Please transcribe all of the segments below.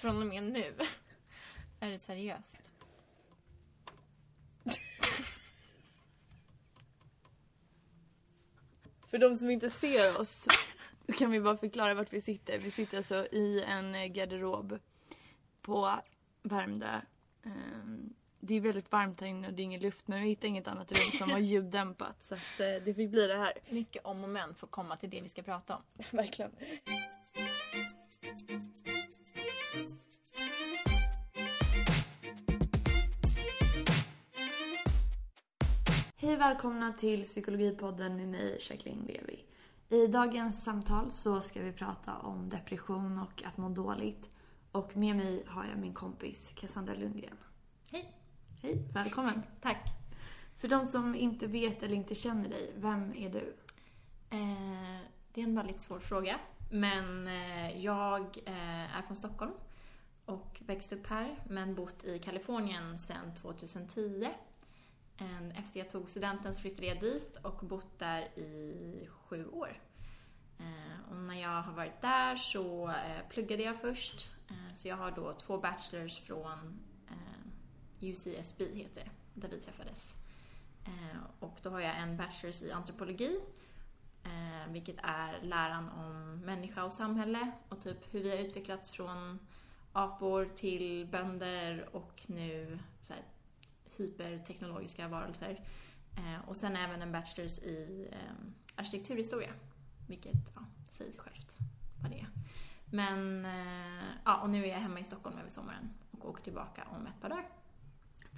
från och med nu. Är det seriöst? För de som inte ser oss kan vi bara förklara vart vi sitter. Vi sitter alltså i en garderob på Värmdö. Ehm, Det är väldigt varmt här inne och det är ingen luft men vi hittade inget annat rum som var ljuddämpat så att eh, det fick bli det här. Mycket om och men för att komma till det vi ska prata om. Verkligen. Hej välkomna till Psykologipodden med mig, Jacqueline Levi. I dagens samtal så ska vi prata om depression och att må dåligt. Och med mig har jag min kompis Cassandra Lundgren. Hej! Hej, välkommen! Tack. För de som inte vet eller inte känner dig, vem är du? Eh, det är en väldigt svår fråga. Men eh, jag eh, är från Stockholm och växte upp här men bott i Kalifornien sedan 2010. En, efter jag tog studenten så flyttade jag dit och bott där i sju år. Eh, och när jag har varit där så eh, pluggade jag först. Eh, så jag har då två bachelors från eh, UCSB heter det, där vi träffades. Eh, och då har jag en bachelors i antropologi Eh, vilket är läran om människa och samhälle och typ hur vi har utvecklats från apor till bönder och nu så här, hyperteknologiska varelser. Eh, och sen även en bachelors i eh, arkitekturhistoria, vilket ja, säger sig självt vad det är. Men eh, ja, och nu är jag hemma i Stockholm över sommaren och åker tillbaka om ett par dagar.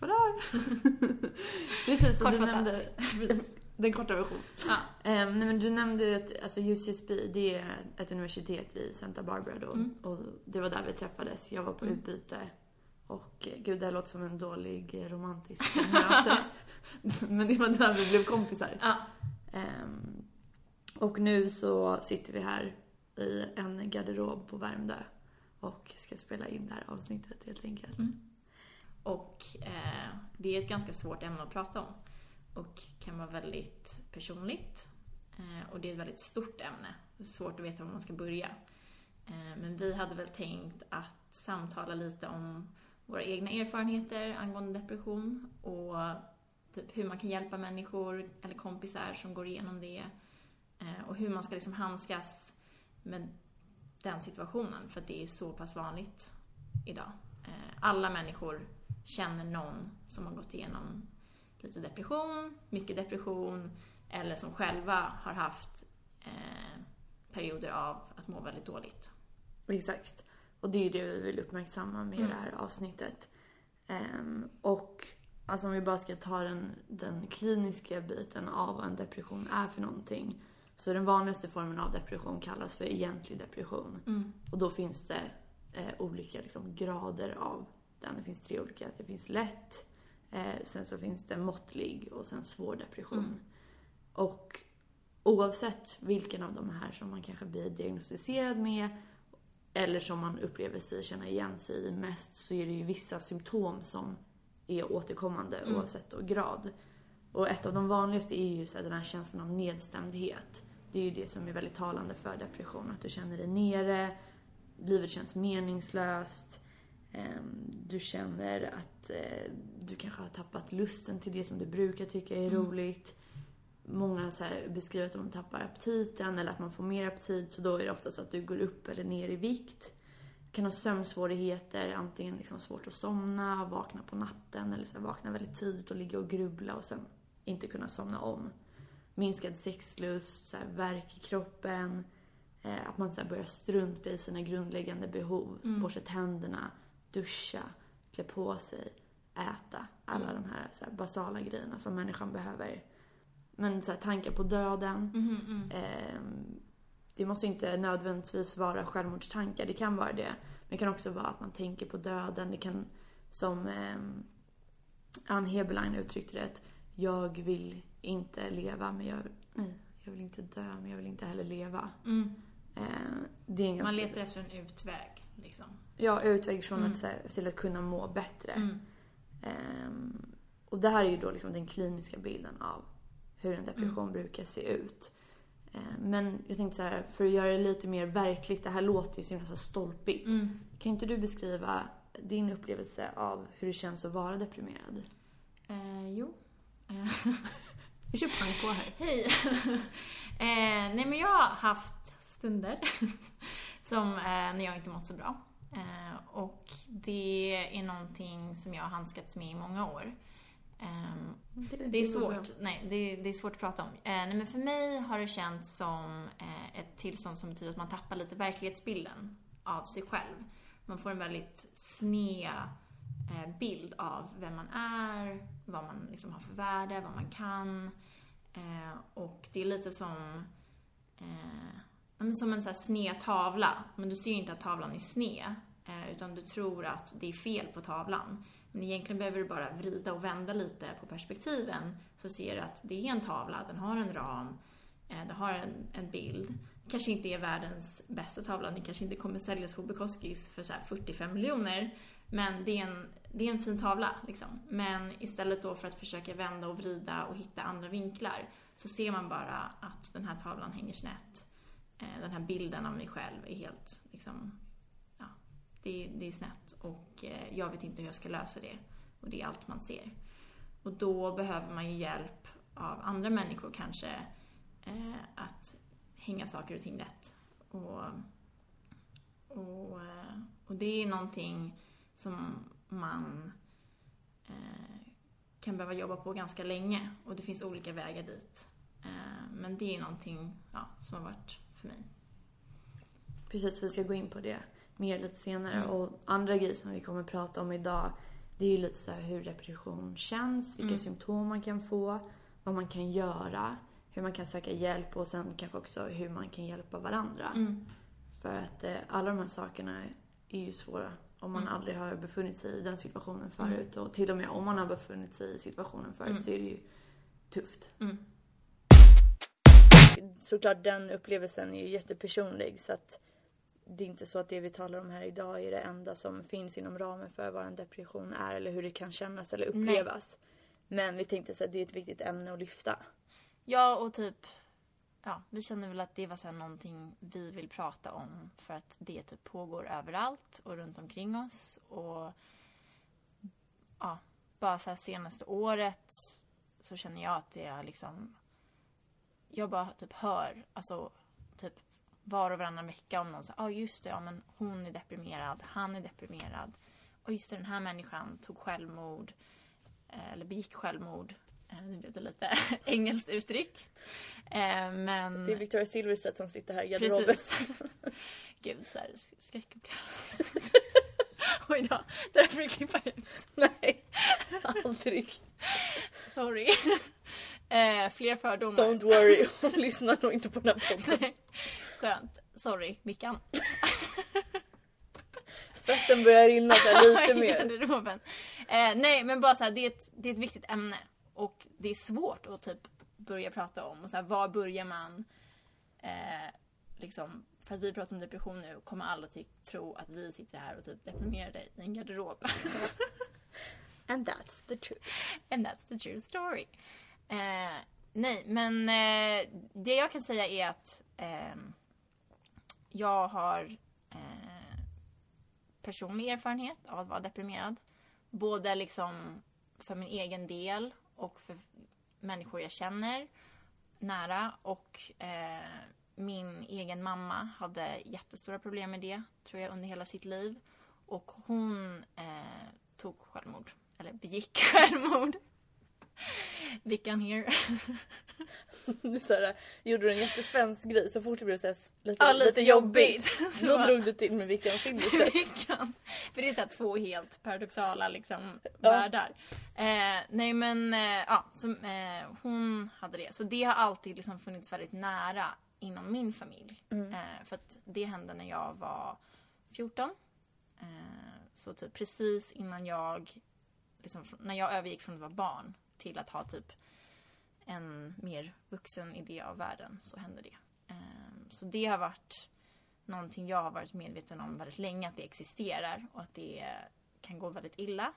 Vadå? Precis, som du Kortfattat. nämnde. Precis. Den korta versionen. Ja. Um, nej men du nämnde att alltså UCSB, det är ett universitet i Santa Barbara då. Mm. Och det var där vi träffades. Jag var på Mm. utbyte. Och eh, gud, det här låter som en dålig eh, romantisk möte. men det var där vi blev kompisar. Ja. Ehm, och nu så sitter vi här i en garderob på Värmdö. Och ska spela in det här avsnittet helt enkelt. Mm. Och eh, det är ett ganska svårt ämne att prata om. Och kan vara väldigt personligt. Eh, och det är ett väldigt stort ämne. Det är svårt att veta var man ska börja. Eh, men vi hade väl tänkt att samtala lite om våra egna erfarenheter angående depression och typ hur man kan hjälpa människor eller kompisar som går igenom det. Eh, och hur man ska liksom handskas med den situationen för att det är så pass vanligt idag. Eh, alla människor känner någon som har gått igenom lite depression, mycket depression eller som själva har haft eh, perioder av att må väldigt dåligt. Exakt. Och det är det vi vill uppmärksamma med Mm. det här avsnittet. Ehm, och alltså om vi bara ska ta den, den kliniska biten av vad en depression är för någonting. Så den vanligaste formen av depression kallas för egentlig depression. Mm. Och då finns det eh, olika liksom, grader av den. Det finns tre olika. Det finns lätt, eh, sen så finns det måttlig och sen svår depression. Mm. Och oavsett vilken av de här som man kanske blir diagnostiserad med eller som man upplever sig känna igen sig i mest så är det ju vissa symptom som är återkommande Mm. oavsett då grad. Och ett av de vanligaste är ju så här, den här känslan av nedstämdhet. Det är ju det som är väldigt talande för depression. Att du känner dig nere, livet känns meningslöst. ehm, Du känner att eh, du kanske har tappat lusten till det som du brukar tycka är Mm. roligt. Många så beskriver att de tappar aptiten eller att man får mer aptit. Så då är det oftast att du går upp eller ner i vikt. Du kan ha sömnsvårigheter, antingen liksom svårt att somna, vakna på natten eller så vakna väldigt tidigt och ligga och grubbla och sen inte kunna somna om. Minskad sexlust, så här, värk i kroppen. Eh, att man så börjar strunta i sina grundläggande behov. Mm. Borsta tänderna, duscha, klä på sig, äta. Alla Mm. de här, så här basala grejerna som människan behöver. Men så här, tankar på döden. Mhm, mm. Ehm, det måste inte nödvändigtvis vara självmordstankar, det kan vara det. Men det kan också vara att man tänker på döden. Det kan, som um, Ann Heberlein uttryckte det, att jag vill inte leva men jag, nej, jag vill inte dö men jag vill inte heller leva. Mm. Ehm, det är en Man letar efter en utväg, liksom. Ja, utväg från Mm. att, här, till att kunna må bättre. Mm. Ehm, och det här är ju då liksom den kliniska bilden av hur en depression brukar se ut. Ehm, men jag tänkte så här, för att göra det lite mer verkligt, det här låter ju så himla så stolpigt. Mm. Kan inte du beskriva din upplevelse av hur det känns att vara deprimerad? Eh, jo. Vi kör pang på här. Hej! eh, nej men jag har haft stunder som eh, när jag inte mått så bra. Eh, och det är någonting som jag har handskats med i många år. Ehm, det är svårt, nej, det, det, är svårt att prata om. Eh, nej, men för mig har det känts som eh, ett tillstånd som betyder att man tappar lite verklighetsbilden av sig själv. Man får en väldigt sned eh, bild av vem man är, vad man liksom har för värde, vad man kan. Eh, och det är lite som, eh, som en så här sned tavla. Men du ser ju inte att tavlan är sned, utan du tror att det är fel på tavlan. Men egentligen behöver du bara vrida och vända lite på perspektiven så ser du att det är en tavla, den har en ram, eh, den har en, en bild. Det kanske inte är världens bästa tavla, den kanske inte kommer säljas på Bukowskis för så 45 miljoner. Men det är, en, det är en fin tavla. Liksom. Men istället då för att försöka vända och vrida och hitta andra vinklar så ser man bara att den här tavlan hänger snett. Eh, den här bilden av mig själv är helt liksom, det, det är snett och eh, jag vet inte hur jag ska lösa det. Och det är allt man ser. Och då behöver man ju hjälp av andra människor kanske eh, att hänga saker och ting rätt. Och, och, eh, och det är någonting som man eh, kan behöva jobba på ganska länge och det finns olika vägar dit. Eh, men det är någonting ja, som har varit för mig. Precis, vi ska gå in på det mer lite senare. Mm. Och andra grejer som vi kommer prata om idag, det är ju lite så hur depression känns, vilka mm. symptom man kan få, vad man kan göra, hur man kan söka hjälp och sen kanske också hur man kan hjälpa varandra. Mm. För att eh, alla de här sakerna är ju svåra om man mm. aldrig har befunnit sig i den situationen mm. förut. Och till och med om man har befunnit sig i situationen förut mm. så är det ju tufft. Såklart den upplevelsen är ju jättepersonlig så att det är inte så att det vi talar om här idag är det enda som finns inom ramen för vad en depression är eller hur det kan kännas eller upplevas. Nej. Men vi tänkte att det är ett viktigt ämne att lyfta. Ja, och typ Ja, vi känner väl att det var så här någonting vi vill prata om för att det typ pågår överallt och runt omkring oss och ja, bara så här senaste året så känner jag att det är liksom jag bara typ hör, alltså typ var och varannan vecka om någon säger ja ah, just det, ja men hon är deprimerad, han är deprimerad. Och just det, den här människan tog självmord, eh, eller begick självmord. Eh, nu blev det lite engelskt uttryck. Eh, men... Det är Victoria Silvstedt som sitter här i garderoben. Gud, så här skräckupplevelse. Oj då, det där får du klippa ut. Nej, aldrig. Sorry. Eh, fler fördomar. Don't worry, hon lyssnar nog inte på den här podden. Skönt. Sorry, Mickan. Svetten börjar rinna där lite mer. Eh, nej, men bara så här, det, är ett, det är ett viktigt ämne. Och det är svårt att typ börja prata om. Och så här, var börjar man? Eh, liksom, för att vi pratar om depression nu kommer alla tro att vi sitter här och typ deprimerar dig i en garderob. And that's the truth. And that's the true story. Eh, nej, men eh, det jag kan säga är att eh, jag har eh, personlig erfarenhet av att vara deprimerad. Både liksom för min egen del och för människor jag känner nära. Och eh, min egen mamma hade jättestora problem med det, tror jag, under hela sitt liv. Och hon eh, tog självmord. Eller begick självmord. Vickan here. du så här, gjorde du en jättesvensk grej så fort det blev så här, lite, ja, lite, lite jobbigt. jobbigt. Då drog du till med Vickan Silvstedt. Vickan. För det är så två helt paradoxala liksom, ja. världar. Eh, nej men eh, ja, så, eh, hon hade det. Så det har alltid liksom funnits väldigt nära inom min familj. Mm. Eh, för att det hände när jag var 14. Eh, så typ precis innan jag, liksom, när jag övergick från att vara barn till att ha typ en mer vuxen idé av världen så händer det. Ehm, så det har varit någonting jag har varit medveten om väldigt länge att det existerar och att det kan gå väldigt illa.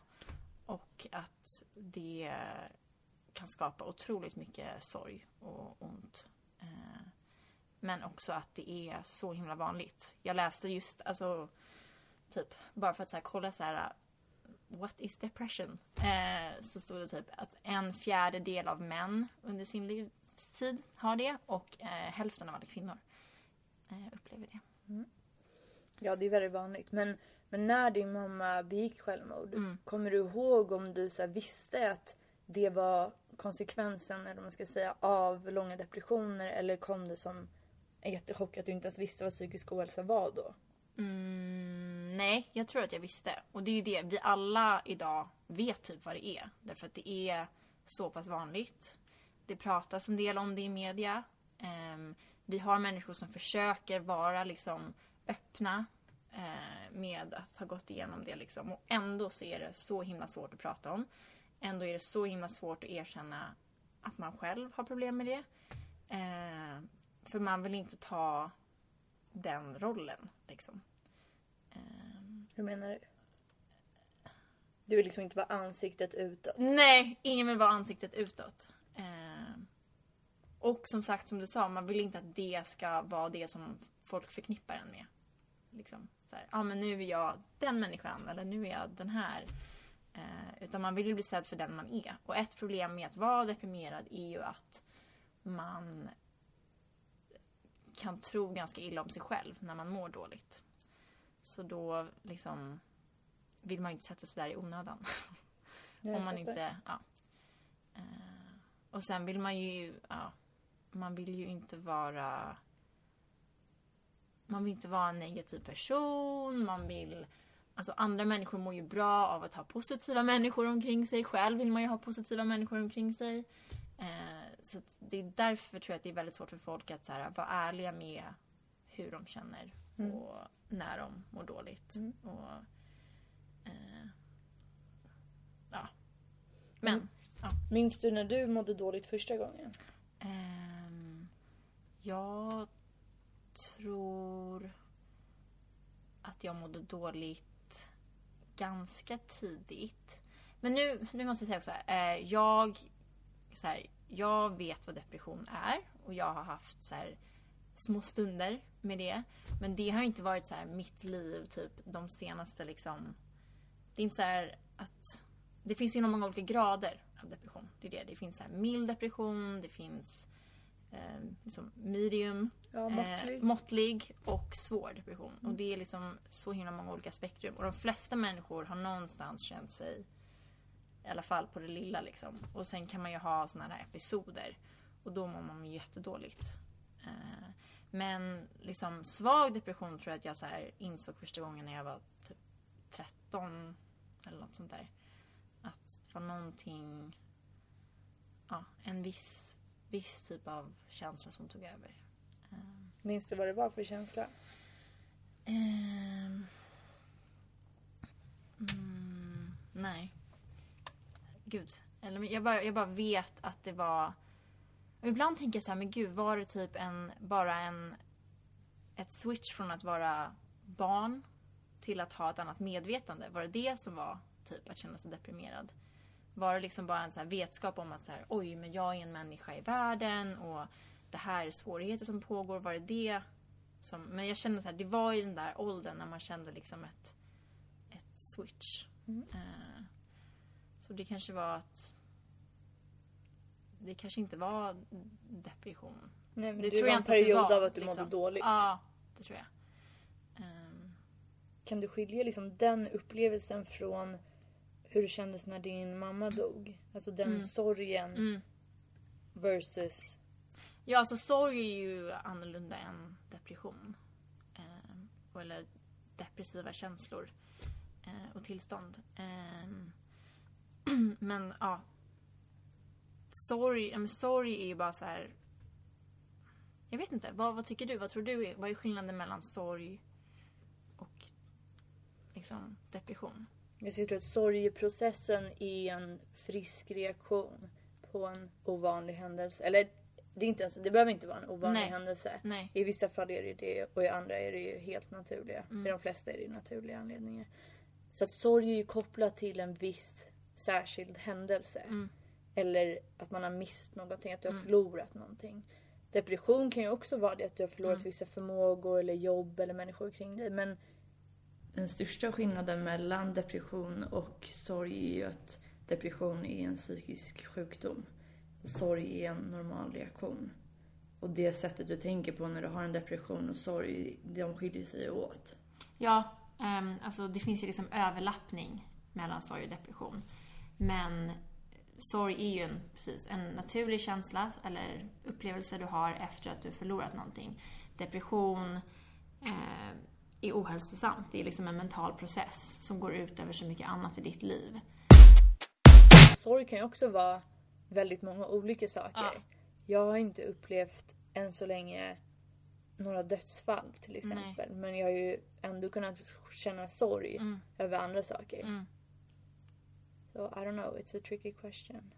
Och att det kan skapa otroligt mycket sorg och ont. Ehm, men också att det är så himla vanligt. Jag läste just, alltså typ, bara för att så här, kolla så här. What is depression? Eh, så stod det typ att en fjärdedel av män under sin livstid har det och eh, hälften av alla kvinnor eh, upplever det. Ja, det är väldigt vanligt. Men, men när din mamma begick självmord, Mm. kommer du ihåg om du så visste att det var konsekvensen, eller vad man ska säga, av långa depressioner? Eller kom det som en jättechock att du inte ens visste vad psykisk ohälsa var då? Mm, nej, jag tror att jag visste. Och det är ju det, vi alla idag vet typ vad det är. Därför att det är så pass vanligt. Det pratas en del om det i media. Um, vi har människor som försöker vara liksom öppna uh, med att ha gått igenom det liksom. Och ändå så är det så himla svårt att prata om. Ändå är det så himla svårt att erkänna att man själv har problem med det. Uh, för man vill inte ta den rollen. Liksom. Hur menar du? Du vill liksom inte vara ansiktet utåt? nej, ingen vill vara ansiktet utåt. Ehm, och som sagt, som du sa, man vill inte att det ska vara det som folk förknippar en med. Liksom, så här, ja men nu är jag den människan, eller nu är jag den här. Eh, utan man vill ju bli sedd för den man är. Och ett problem med att vara deprimerad är ju att man kan tro ganska illa om sig själv när man mår dåligt. Så då liksom vill man ju inte sätta sig där i onödan. Om man inte, ja. Eh, och sen vill man ju, ja. Man vill ju inte vara man vill inte vara en negativ person, man vill Alltså andra människor mår ju bra av att ha positiva människor omkring sig. Själv vill man ju ha positiva människor omkring sig. Eh, så det är därför tror jag att det är väldigt svårt för folk att så här, vara ärliga med hur de känner Mm. och när de mår dåligt. Mm. Och, eh, ja. Men, Mm. Minns du när du mådde dåligt första gången? ehm, jag tror att jag mådde dåligt ganska tidigt. Men nu, nu måste jag säga också, eh, jag, så här, jag vet vad depression är och jag har haft så här, små stunder med det. Men det har inte varit så här mitt liv typ de senaste liksom... Det är inte så att... Det finns ju många olika grader av depression. Det är det. Det finns så mild depression, det finns eh, liksom medium, Ja, Eh, måttlig och svår depression. Och det är liksom så himla många olika spektrum. Och de flesta människor har någonstans känt sig, i alla fall på det lilla liksom. Och sen kan man ju ha såna här episoder. Och då mår man ju jättedåligt. Eh, men liksom svag depression tror jag att jag så insåg första gången när jag var typ 13 eller något sånt där. Att det var någonting, ja, en viss, viss typ av känsla som tog över. Eh, Minns du vad det var för känsla? Mm, nej. Gud. Eller, jag, bara, jag bara vet att det var... Och ibland tänker jag så här, men gud, var det typ en, bara en... Ett switch från att vara barn till att ha ett annat medvetande? Var det det som var typ att känna sig deprimerad? Var det liksom bara en så vetskap om att så här, oj, men jag är en människa i världen och det här är svårigheter som pågår. Var det det som, men jag kände så här, det var i den där åldern när man kände liksom ett, ett switch. Mm. Eh, så det kanske var att det kanske inte var depression. Nej, men Det det, tror var jag en period var, av att du liksom. mådde dåligt. Ja, det tror jag. Ehm, Kan du skilja liksom den upplevelsen från hur det kändes när din mamma dog? Alltså den Mm. sorgen mm. versus... Ja, alltså sorg är ju annorlunda än depression. Ehm, eller depressiva känslor eh, och tillstånd. Ehm, men ja. Sorg, ja, men sorg är ju bara så här. Jag vet inte, vad, vad tycker du? Vad tror du? Är, vad är skillnaden mellan sorg och liksom depression? Jag tror att sorgeprocessen är en frisk reaktion på en ovanlig händelse. Eller det, är inte ens, det behöver inte vara en ovanlig Nej. händelse. Nej. I vissa fall är det det och i andra är det ju helt naturliga. Mm. I de flesta är det naturliga anledningar. Så att sorg är ju kopplat till en viss särskild händelse. Mm. Eller att man har mist någonting, att du har Mm. förlorat någonting. Depression kan ju också vara det att du har förlorat Mm. vissa förmågor eller jobb eller människor kring dig. Men den största skillnaden mellan depression och sorg är ju att depression är en psykisk sjukdom. Och sorg är en normal reaktion. Och det sättet du tänker på när du har en depression och sorg, de skiljer sig åt. Ja, um, alltså det finns ju liksom överlappning mellan sorg och depression. Men sorg är ju en, precis, en naturlig känsla eller upplevelse du har efter att du förlorat någonting. Depression eh, är ohälsosamt. Det är liksom en mental process som går ut över så mycket annat i ditt liv. Sorg kan ju också vara väldigt många olika saker. Ja. Jag har inte upplevt än så länge några dödsfall till exempel. Nej. Men jag har ju ändå kunnat känna sorg mm. över andra saker. Mm. So I don't know, it's a tricky question.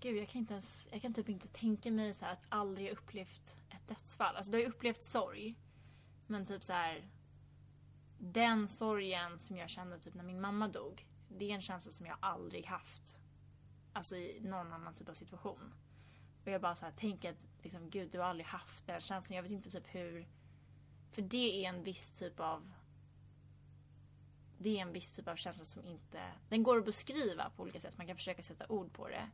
Gud, jag kan inte ens, jag kan typ inte tänka mig så att aldrig upplevt ett dödsfall. Alltså du har ju upplevt sorg. Men typ så här, Den sorgen som jag kände typ när min mamma dog. Det är en känsla som jag aldrig haft. Alltså i någon annan typ av situation. Och jag bara så här, tänker att liksom, gud du har aldrig haft den känslan. Jag vet inte typ hur. För det är en viss typ av det är en viss typ av känsla som inte... Den går att beskriva på olika sätt. Man kan försöka sätta ord på det.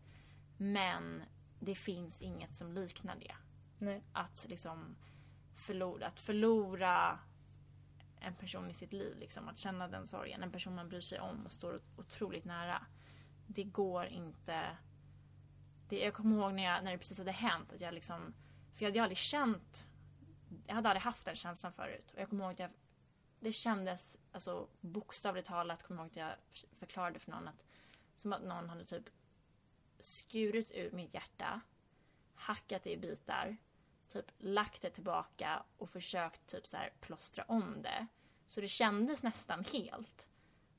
Men det finns inget som liknar det. Nej. Att liksom förlora, att förlora en person i sitt liv. Liksom, att känna den sorgen. En person man bryr sig om och står otroligt nära. Det går inte... Det, jag kommer ihåg när, jag, när det precis hade hänt. Att jag liksom, för jag hade aldrig känt... Jag hade aldrig haft den känslan förut. Och jag kommer ihåg att jag det kändes, alltså bokstavligt talat, kommer jag ihåg att jag förklarade för någon att som att någon hade typ skurit ur mitt hjärta, hackat det i bitar, typ lagt det tillbaka och försökt typ så här plåstra om det. Så det kändes nästan helt.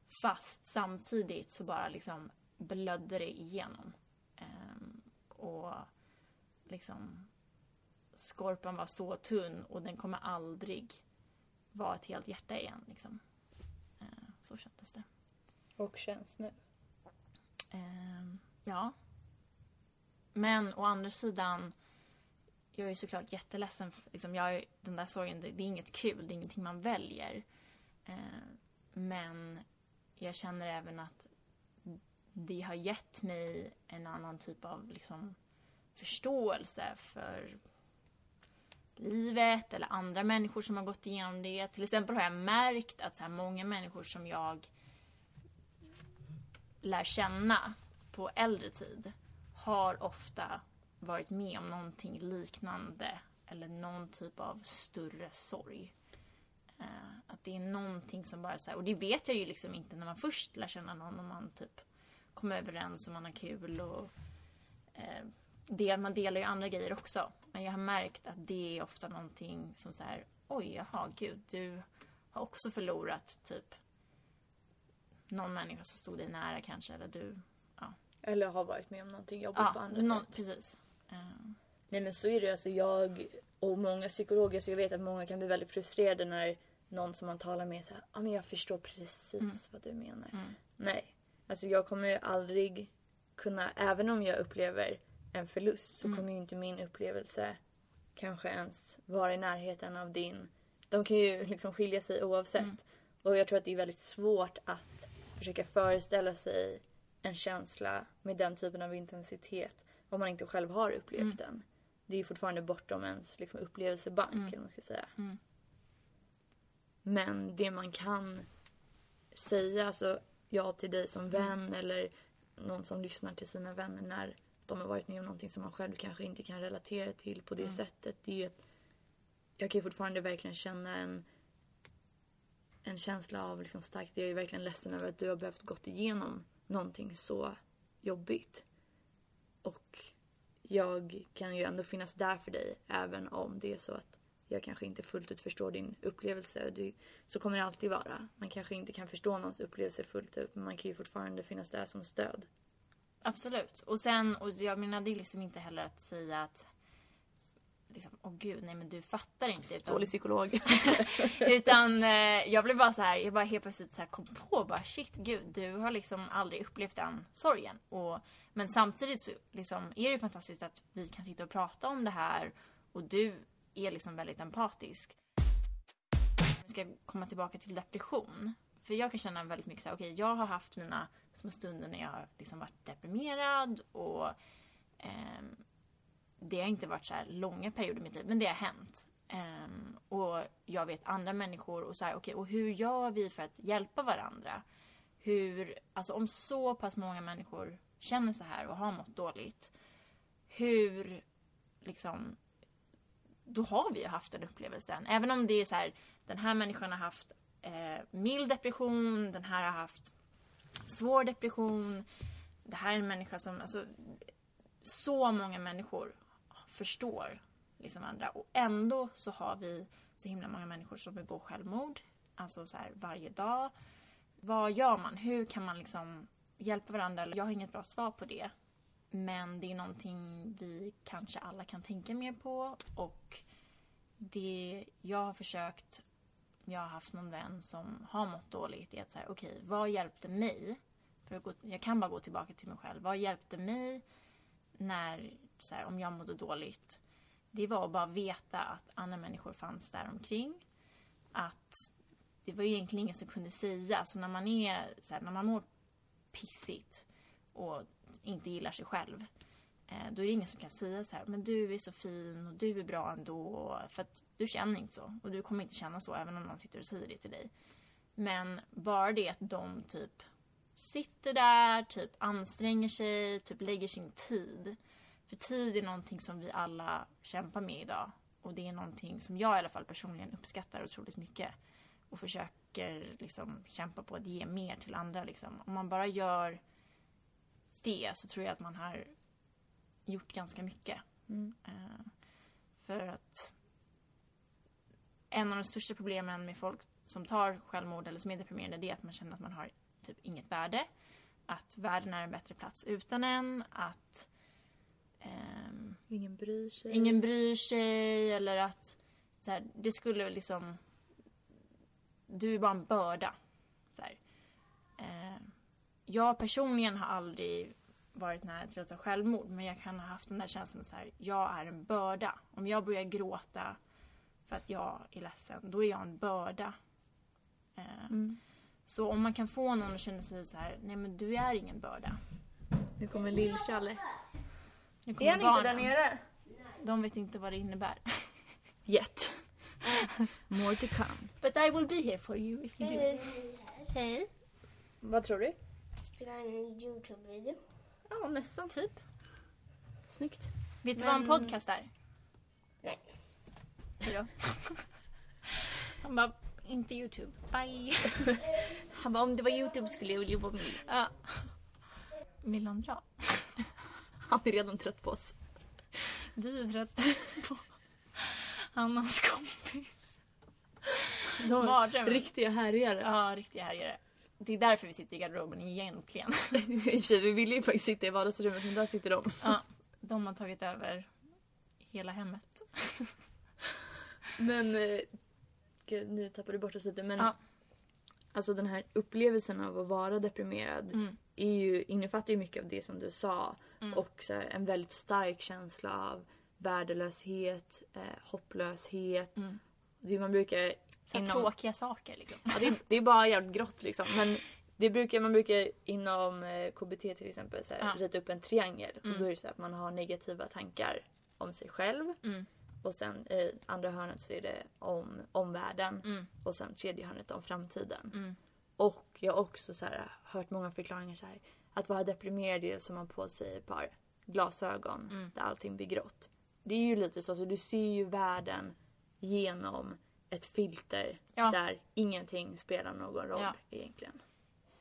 Fast samtidigt så bara liksom blödde det igenom. Ehm, och liksom skorpan var så tunn och den kommer aldrig vara ett helt hjärta igen. Liksom. Eh, så kändes det. Och känns nu? Eh, ja. Men å andra sidan, jag är såklart jätteledsen. Liksom, jag, den där sorgen, det, det, är inget kul, det är ingenting man väljer. Eh, men jag känner även att det har gett mig en annan typ av liksom, förståelse för livet eller andra människor som har gått igenom det. Till exempel har jag märkt att så här, många människor som jag lär känna på äldre tid har ofta varit med om någonting liknande eller någon typ av större sorg. Uh, att det är någonting som bara så här, och det vet jag ju liksom inte när man först lär känna någon och man typ kommer överens och man har kul och eh, uh, det, man delar ju andra grejer också. Men jag har märkt att det är ofta någonting som så här, oj, jaha, gud, du har också förlorat typ någon människa som stod dig nära kanske, eller du, ja. Eller har varit med om någonting jobbigt ja, på andra någon, sätt. precis. Uh. Nej men så är det alltså jag och många psykologer, så jag vet att många kan bli väldigt frustrerade när någon som man talar med säger ja men jag förstår precis mm. vad du menar. Mm. Nej, alltså jag kommer aldrig kunna, även om jag upplever en förlust så mm. kommer ju inte min upplevelse kanske ens vara i närheten av din. De kan ju liksom skilja sig oavsett. Mm. Och jag tror att det är väldigt svårt att försöka föreställa sig en känsla med den typen av intensitet om man inte själv har upplevt mm. den. Det är ju fortfarande bortom ens liksom, upplevelsebank, mm. eller man ska säga. Mm. Men det man kan säga, alltså jag till dig som vän mm. eller någon som lyssnar till sina vänner när de har varit med om någonting som man själv kanske inte kan relatera till på det mm. sättet. Det är ju att jag kan ju fortfarande verkligen känna en, en känsla av liksom starkt, jag är verkligen ledsen över att du har behövt gått igenom någonting så jobbigt. Och jag kan ju ändå finnas där för dig även om det är så att jag kanske inte fullt ut förstår din upplevelse. Det, så kommer det alltid vara. Man kanske inte kan förstå någons upplevelse fullt ut men man kan ju fortfarande finnas där som stöd. Absolut. Och sen, och jag menar det är liksom inte heller att säga att liksom, åh oh gud, nej men du fattar inte. Utan, Dålig psykolog. utan eh, jag blev bara så här, jag bara helt plötsligt så här kom på bara shit gud, du har liksom aldrig upplevt den sorgen. Och, men samtidigt så liksom, är det fantastiskt att vi kan sitta och prata om det här och du är liksom väldigt empatisk. Vi ska komma tillbaka till depression. För jag kan känna väldigt mycket så här, okej jag har haft mina små stunder när jag har liksom varit deprimerad och eh, det har inte varit så här långa perioder i mitt liv, men det har hänt. Ehm, och jag vet andra människor och så här, okej, och hur gör vi för att hjälpa varandra? Hur, alltså om så pass många människor känner så här och har mått dåligt, hur liksom då har vi ju haft den upplevelsen. Även om det är så här, den här människan har haft eh, mild depression, den här har haft svår depression. Det här är en människa som, alltså så många människor förstår liksom andra och ändå så har vi så himla många människor som begår självmord. Alltså så här varje dag. Vad gör man? Hur kan man liksom hjälpa varandra? Jag har inget bra svar på det. Men det är någonting vi kanske alla kan tänka mer på och det jag har försökt, jag har haft någon vän som har mått dåligt är att säga okej, okay, vad hjälpte mig? För jag kan bara gå tillbaka till mig själv. Vad hjälpte mig när, så här, om jag mådde dåligt? Det var att bara veta att andra människor fanns där omkring. Att det var ju egentligen ingen som kunde säga. Så när man är, så här, när man mår pissigt och inte gillar sig själv. Eh, då är det ingen som kan säga så här, men du är så fin och du är bra ändå. För att du känner inte så. Och du kommer inte känna så även om någon sitter och säger det till dig. Men bara det att de typ sitter där, typ anstränger sig, typ lägger sin tid. För tid är någonting som vi alla kämpar med idag. Och det är någonting som jag i alla fall personligen uppskattar otroligt mycket. Och försöker liksom kämpa på att ge mer till andra. Liksom. Om man bara gör det så tror jag att man har gjort ganska mycket. Mm. Uh, för att en av de största problemen med folk som tar självmord eller som är deprimerade det är att man känner att man har typ inget värde. Att världen är en bättre plats utan en. Att um, ingen bryr sig. Ingen bryr sig eller att så här, det skulle liksom du är bara en börda. Så här. Uh, jag personligen har aldrig varit nära till att ta självmord men jag kan ha haft den där känslan så här, jag är en börda. Om jag börjar gråta för att jag är ledsen, då är jag en börda. Uh, mm. Så om man kan få någon att känna sig så här, nej men du är ingen börda. Nu kommer Lill-Challe. Är han inte där nere? De vet inte vad det innebär. Yet. More to come. But I will be here for you if you Hej. do. Hej. Vad tror du? Spelar in en Youtube-video. Ja, nästan typ. Snyggt. Vet du vad en podcast är? Nej. Hejdå. Han bara, inte Youtube. Bye. Han bara, om det var Youtube skulle jag vilja jobba med det. Ja. Vill han dra? Han är redan trött på oss. Vi är trött på han och hans kompis. De Mardröm. riktiga härjare. Ja, riktiga härjare. Det är därför vi sitter i garderoben egentligen. I och för sig, vi ville ju faktiskt sitta i vardagsrummet men där sitter de. Ja, de har tagit över hela hemmet. Men, eh, gud, nu tappade du bort oss lite men Ja. alltså den här upplevelsen av att vara deprimerad Mm. är ju, innefattar ju mycket av det som du sa. Mm. Och så här, en väldigt stark känsla av värdelöshet, eh, hopplöshet. Mm. Det man brukar... Så Inom- tråkiga saker liksom. Ja, det, är, det är bara jävligt grått liksom. Men det brukar, man brukar inom eh, KBT till exempel så här, Ja. rita upp en triangel. Mm. Och då är det så att man har negativa tankar om sig själv. Mm. Och sen i andra hörnet så är det om omvärlden. Mm. Och sen tredje hörnet om framtiden. Mm. Och jag har också så här, hört många förklaringar så här. Att vara deprimerad är som man på sig ett par glasögon Mm. där allting blir grått. Det är ju lite så, så du ser ju världen genom ett filter Ja. där ingenting spelar någon roll Ja. egentligen.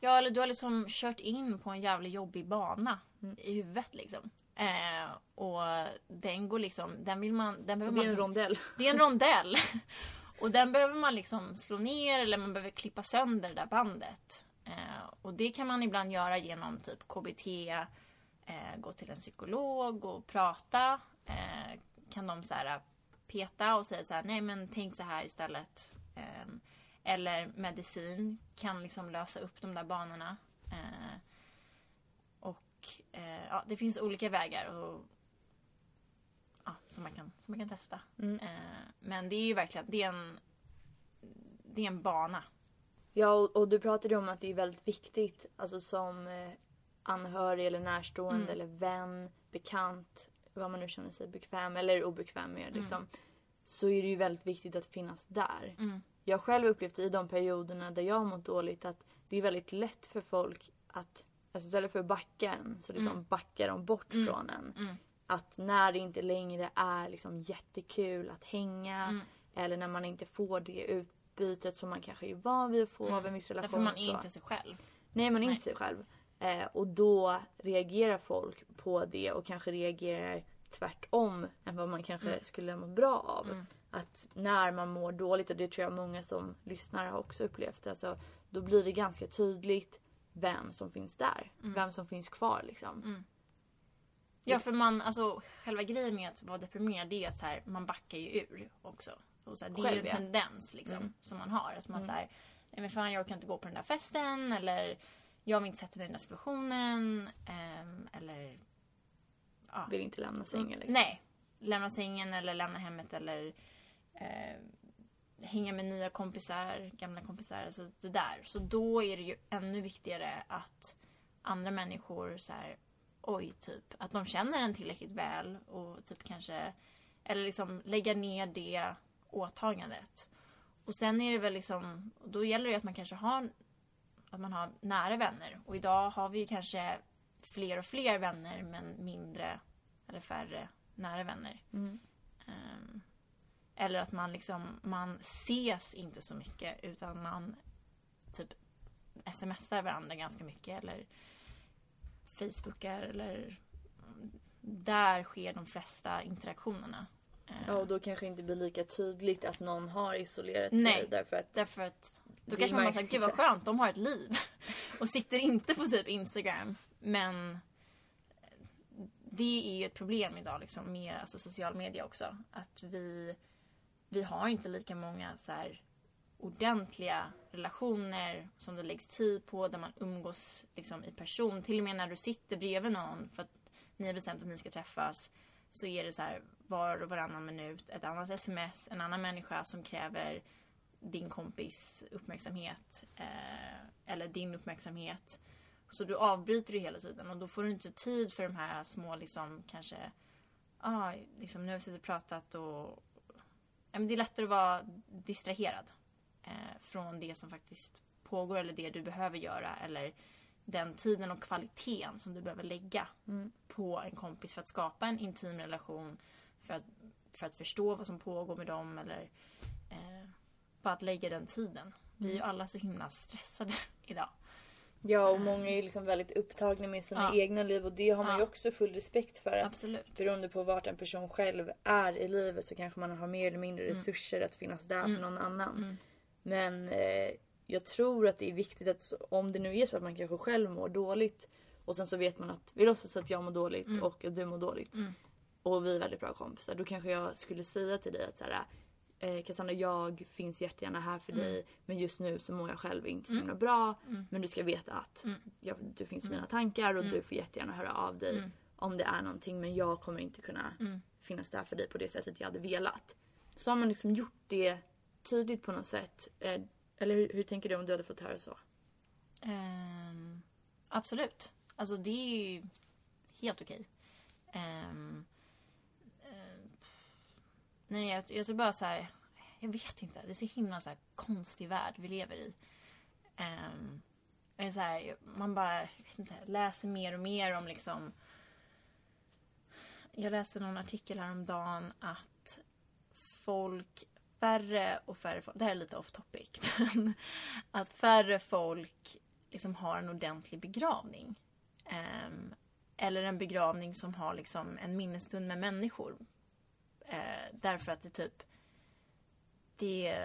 Ja, eller du har liksom kört in på en jävligt jobbig bana Mm. i huvudet liksom. Eh, och den går liksom, den vill man, den Det behöver är man en liksom, rondell. det är en rondell. och den behöver man liksom slå ner eller man behöver klippa sönder det där bandet. Eh, och det kan man ibland göra genom typ KBT, eh, gå till en psykolog och prata. Eh, kan de så här peta och säga så här, nej men tänk så här istället. Ehm, eller medicin kan liksom lösa upp de där banorna. Eh, och eh, ja, det finns olika vägar och, ja, som, man kan, som man kan testa. Mm. Eh, men det är ju verkligen det är en, det är en bana. Ja, och, och du pratade om att det är väldigt viktigt, alltså som eh, anhörig eller närstående Mm. eller vän, bekant, vad man nu känner sig bekväm eller obekväm med liksom. Så är det ju väldigt viktigt att finnas där. Mm. Jag själv upplevt i de perioderna där jag har mått dåligt att det är väldigt lätt för folk att, alltså istället för att backa en, så liksom Mm. backar de bort Mm. från en. Mm. Att när det inte längre är liksom jättekul att hänga Mm. eller när man inte får det utbytet som man kanske är van vid att få Mm. av en viss relation. Därför man så. är inte sig själv. Nej, man är Nej. inte sig själv. Eh, och då reagerar folk på det och kanske reagerar tvärtom än vad man kanske Mm. skulle må bra av. Mm. Att när man mår dåligt, och det tror jag många som lyssnar har också upplevt, alltså, då blir det ganska tydligt vem som finns där. Mm. Vem som finns kvar liksom. Ja, för man, alltså själva grejen med att vara deprimerad det är att så här, man backar ju ur också. Och så här, det är ju Själv, en ja. tendens liksom, Mm. som man har. Att man Mm. så här, nej men fan jag orkar inte gå på den där festen eller jag vill inte sätta mig i den där situationen. ehm, eller ja. Vill inte lämna sängen liksom. Nej. Lämna sängen eller lämna hemmet eller eh, hänga med nya kompisar, gamla kompisar. Alltså det där. Så då är det ju ännu viktigare att andra människor så här, oj, typ, att de känner en tillräckligt väl och typ kanske, eller liksom lägga ner det åtagandet. Och sen är det väl liksom, då gäller det att man kanske har, att man har nära vänner. Och idag har vi kanske fler och fler vänner men mindre eller färre nära vänner. Mm. Ehm, eller att man liksom, man ses inte så mycket utan man typ smsar varandra ganska mycket eller facebookar eller där sker de flesta interaktionerna. Ehm, Ja, och då kanske inte blir lika tydligt att någon har isolerat Nej. sig därför att Därför att då kanske man bara säger, gud vad inte." skönt, de har ett liv. Och sitter inte på typ Instagram. Men det är ju ett problem idag liksom med alltså, social media också. Att vi, vi har inte lika många så här ordentliga relationer som det läggs tid på, där man umgås liksom, i person. Till och med när du sitter bredvid någon för att ni har bestämt att ni ska träffas så är det så här var och varannan minut ett annat sms, en annan människa som kräver din kompis uppmärksamhet eh, eller din uppmärksamhet. Så du avbryter ju hela tiden och då får du inte tid för de här små liksom kanske ah, liksom nu har vi suttit och pratat och ja, men det är lättare att vara distraherad eh, från det som faktiskt pågår eller det du behöver göra eller den tiden och kvaliteten som du behöver lägga Mm. på en kompis för att skapa en intim relation för att, för att förstå vad som pågår med dem eller bara att lägga den tiden. Vi är ju alla så himla stressade idag. Ja, och många är liksom väldigt upptagna med sina Ja. egna liv och det har man ju Ja. också full respekt för. Att Absolut. beroende på vart en person själv är i livet så kanske man har mer eller mindre resurser att finnas där Mm. för någon annan. Mm. Men eh, jag tror att det är viktigt att om det nu är så att man kanske själv mår dåligt och sen så vet man att vi låtsas att jag mår dåligt Mm. och att du mår dåligt. Mm. Och vi är väldigt bra kompisar. Då kanske jag skulle säga till dig att så här, eh, Cassandra jag finns jättegärna här för Mm. dig men just nu så mår jag själv inte så Mm. himla bra. Mm. Men du ska veta att Mm. jag, du finns i mina tankar och du får jättegärna höra av dig om det är någonting men jag kommer inte kunna finnas där för dig på det sättet jag hade velat. Så har man liksom gjort det tidigt på något sätt. Eh, eller hur, hur tänker du om du hade fått höra så? Ehm, absolut. Alltså det är ju helt okej. Ehm, nej, jag, jag tror bara så här. Jag vet inte. Det är så himla så här konstig värld vi lever i. Um, så här, man bara jag vet inte, läser mer och mer om liksom... Jag läste någon artikel häromdagen att folk, färre och färre folk, det här är lite off topic, men att färre folk liksom har en ordentlig begravning. Um, eller en begravning som har liksom en minnesstund med människor. Eh, därför att det typ det,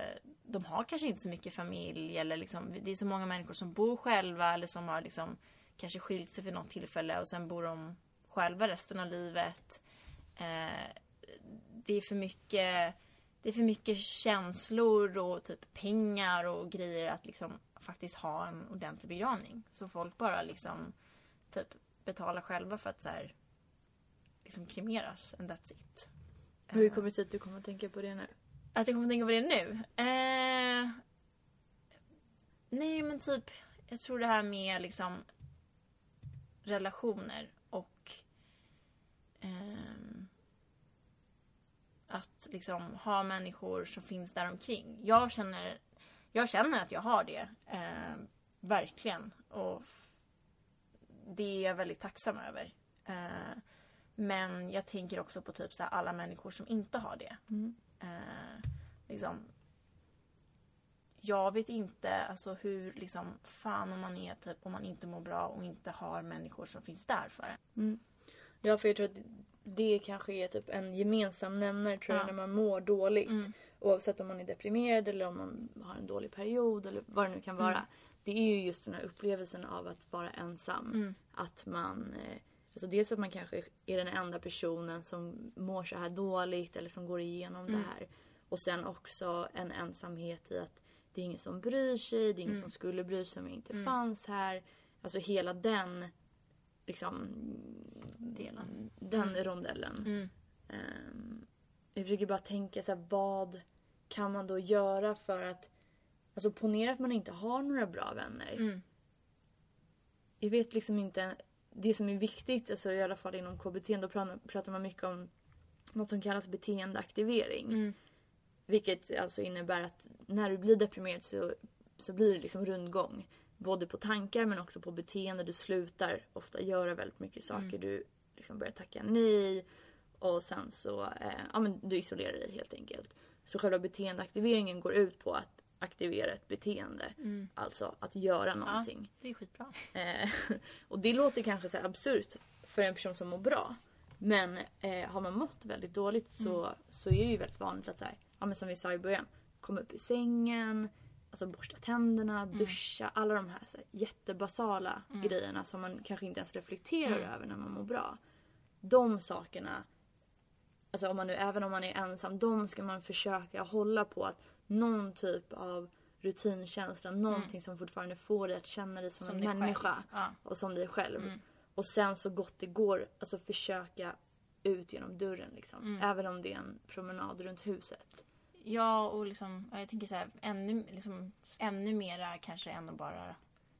de har kanske inte så mycket familj eller liksom, det är så många människor som bor själva eller som har liksom kanske skilt sig för något tillfälle och sen bor de själva resten av livet. Eh, det är för mycket det är för mycket känslor och typ pengar och grejer att liksom faktiskt ha en ordentlig begravning. Så folk bara liksom typ betalar själva för att så här, liksom kremeras and that's it. Hur Eh, kommer det sig att du kommer att tänka på det nu? att jag kommer att tänka på det nu? Eh, Nej men typ, jag tror det här med liksom relationer och ehm, att liksom ha människor som finns där omkring. Jag känner, jag känner att jag har det. Eh, verkligen. Och det är jag väldigt tacksam över. Eh, men jag tänker också på typ så här, alla människor som inte har det. Mm. Eh, liksom, jag vet inte alltså, hur liksom, fan om man är typ om man inte mår bra och inte har människor som finns där för en. Ja, för jag tror att det kanske är typ en gemensam nämnare tror jag Ja. när man mår dåligt. Mm. Oavsett om man är deprimerad eller om man har en dålig period eller vad det nu kan vara. Mm. Det är ju just den här upplevelsen av att vara ensam. Mm. Att man... Eh, alltså dels att man kanske är den enda personen som mår så här dåligt eller som går igenom Mm. det här. Och sen också en ensamhet i att det är ingen som bryr sig, det är ingen Mm. som skulle bry sig om jag inte Mm. fanns här. Alltså hela den liksom Delen. den Mm. rondellen. Ehm, jag försöker bara tänka så här, vad kan man då göra för att Alltså ponera att man inte har några bra vänner. Mm. Jag vet liksom inte. Det som är viktigt, alltså i alla fall inom KBT, då pratar- man mycket om något som kallas beteendeaktivering. Mm. Vilket alltså innebär att när du blir deprimerad så, så blir det liksom rundgång. Både på tankar men också på beteende. Du slutar ofta göra väldigt mycket saker. Mm. Du liksom börjar tacka nej. Och sen så eh, ja, men du isolerar dig helt enkelt. Så själva beteendeaktiveringen går ut på att aktivera ett beteende. Mm. Alltså att göra någonting. Det är skitbra. Eh, och det låter kanske så absurt för en person som mår bra. Men eh, har man mått väldigt dåligt så, så är det ju väldigt vanligt att så här, ja, men som vi sa i början, komma upp i sängen, alltså borsta tänderna, duscha, alla de här, så här jättebasala grejerna som man kanske inte ens reflekterar Mm. över när man mår bra. De sakerna, alltså om man nu, även om man är ensam, de ska man försöka hålla på att någon typ av rutinkänsla, någonting som fortfarande får dig att känna dig som, Som en människa. Ja. och som dig själv. Mm. Och sen så gott det går, alltså försöka ut genom dörren liksom. Mm. Även om det är en promenad runt huset. Ja, och liksom, ja, jag tänker så här, ännu, liksom, ännu mera kanske än att bara...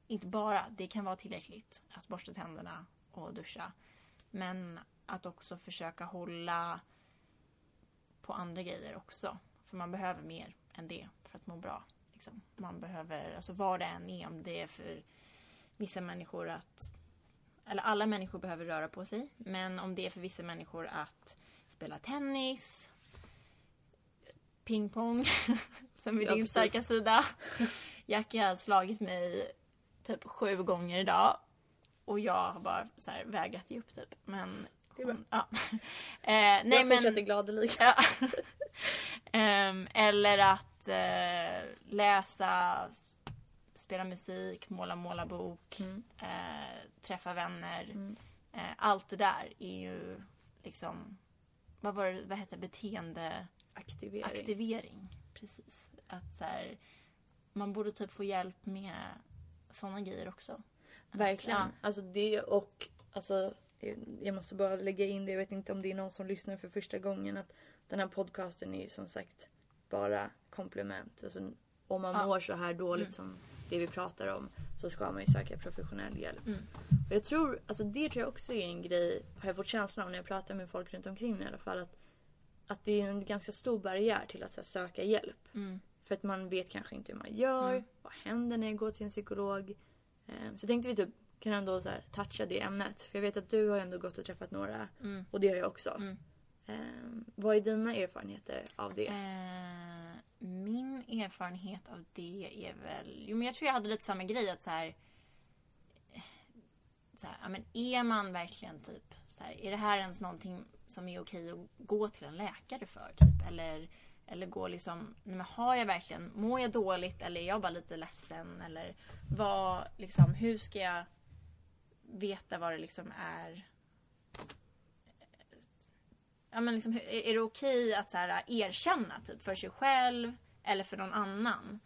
Inte bara, det kan vara tillräckligt att borsta tänderna och duscha. Men att också försöka hålla på andra grejer också. För man behöver mer än det för att må bra. Liksom. Man behöver, alltså vad det än är, om det är för vissa människor att... Eller alla människor behöver röra på sig. Men om det är för vissa människor att spela tennis, pingpong, som är Ja, din precis. starka sida. Jackie har slagit mig typ sju gånger idag. Och jag har bara så här vägrat ge upp typ. Men... Det är bra. hon- Ja. eh, nej jag men... fortsätter gladeligen. Ja. Ehm, eller att eh, läsa, spela musik, måla målarbok, Mm. eh, träffa vänner. Mm. Eh, allt det där är ju liksom, vad var det, vad heter det? beteendeaktivering. Aktivering. Precis. Att så här, man borde typ få hjälp med sådana grejer också. Verkligen. Ja. Alltså det och alltså jag måste bara lägga in det, jag vet inte om det är någon som lyssnar för första gången att den här podcasten är ju som sagt bara komplement. Alltså om man Ja. mår så här dåligt Mm. som det vi pratar om så ska man ju söka professionell hjälp. Mm. Och jag tror, alltså det tror jag också är en grej, har jag fått känslan av när jag pratar med folk runt omkring mig i alla fall, att, att det är en ganska stor barriär till att här, söka hjälp. Mm. För att man vet kanske inte hur man gör. Mm. Vad händer när jag går till en psykolog? Eh, Så tänkte vi typ kan ändå så här toucha det ämnet. För jag vet att du har ändå gått och träffat några Mm. och det har jag också. Eh, vad är dina erfarenheter av det? Eh, min erfarenhet av det är väl... Jo, men jag tror jag hade lite samma grej. att så här, så här, ja, men Är man verkligen typ... Så här, är det här ens någonting som är okej att gå till en läkare för? Typ? Eller, eller gå liksom... Nej, men har jag verkligen... Mår jag dåligt eller är jag bara lite ledsen? Eller vad, liksom, hur ska jag veta vad det liksom är ja, men liksom, är det okej att så här, erkänna typ, för sig själv eller för någon annan